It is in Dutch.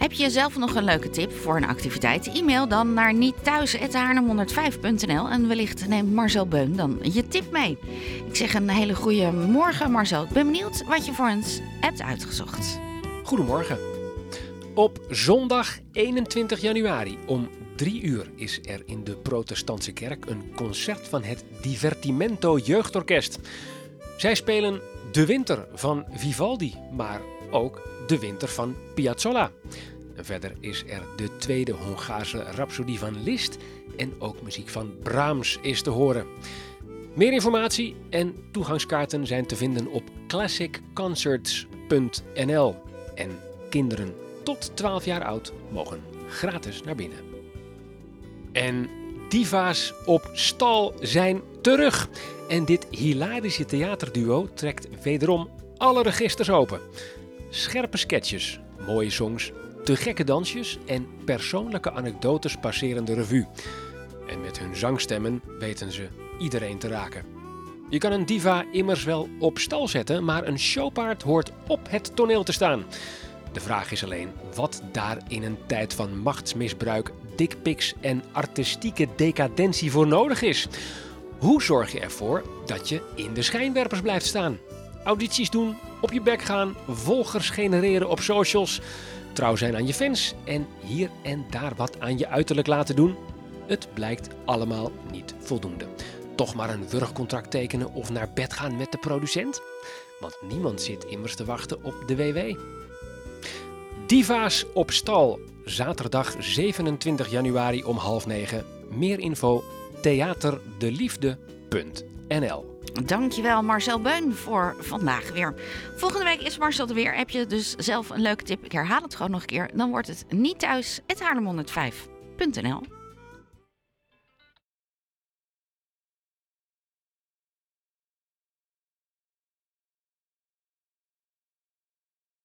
Heb je zelf nog een leuke tip voor een activiteit? E-mail dan naar nietthuis.haarnem105.nl en wellicht neemt Marcel Beun dan je tip mee. Ik zeg een hele goede morgen Marcel. Ik ben benieuwd wat je voor ons hebt uitgezocht. Goedemorgen. Op zondag 21 januari om 3 uur is er in de Protestantse Kerk een concert van het Divertimento Jeugdorkest. Zij spelen De Winter van Vivaldi, maar ook De Winter van Piazzolla. Verder is er de tweede Hongaarse Rhapsodie van Liszt en ook muziek van Brahms is te horen. Meer informatie en toegangskaarten zijn te vinden op classicconcerts.nl. En kinderen tot 12 jaar oud mogen gratis naar binnen. En diva's op stal zijn terug. En dit hilarische theaterduo trekt wederom alle registers open. Scherpe sketches, mooie songs, te gekke dansjes en persoonlijke anekdotes passeren de revue. En met hun zangstemmen weten ze iedereen te raken. Je kan een diva immers wel op stal zetten, maar een showpaard hoort op het toneel te staan. De vraag is alleen wat daar in een tijd van machtsmisbruik, dickpics en artistieke decadentie voor nodig is. Hoe zorg je ervoor dat je in de schijnwerpers blijft staan? Audities doen, op je bek gaan, volgers genereren op socials, trouw zijn aan je fans en hier en daar wat aan je uiterlijk laten doen? Het blijkt allemaal niet voldoende. Toch maar een wurgcontract tekenen of naar bed gaan met de producent? Want niemand zit immers te wachten op de WW. Diva's op stal. Zaterdag 27 januari om half negen. Meer info theaterdeliefde.nl Dankjewel Marcel Beun voor vandaag weer. Volgende week is Marcel er weer. Heb je dus zelf een leuke tip? Ik herhaal het gewoon nog een keer. Dan wordt het niet thuis. Het 105.nl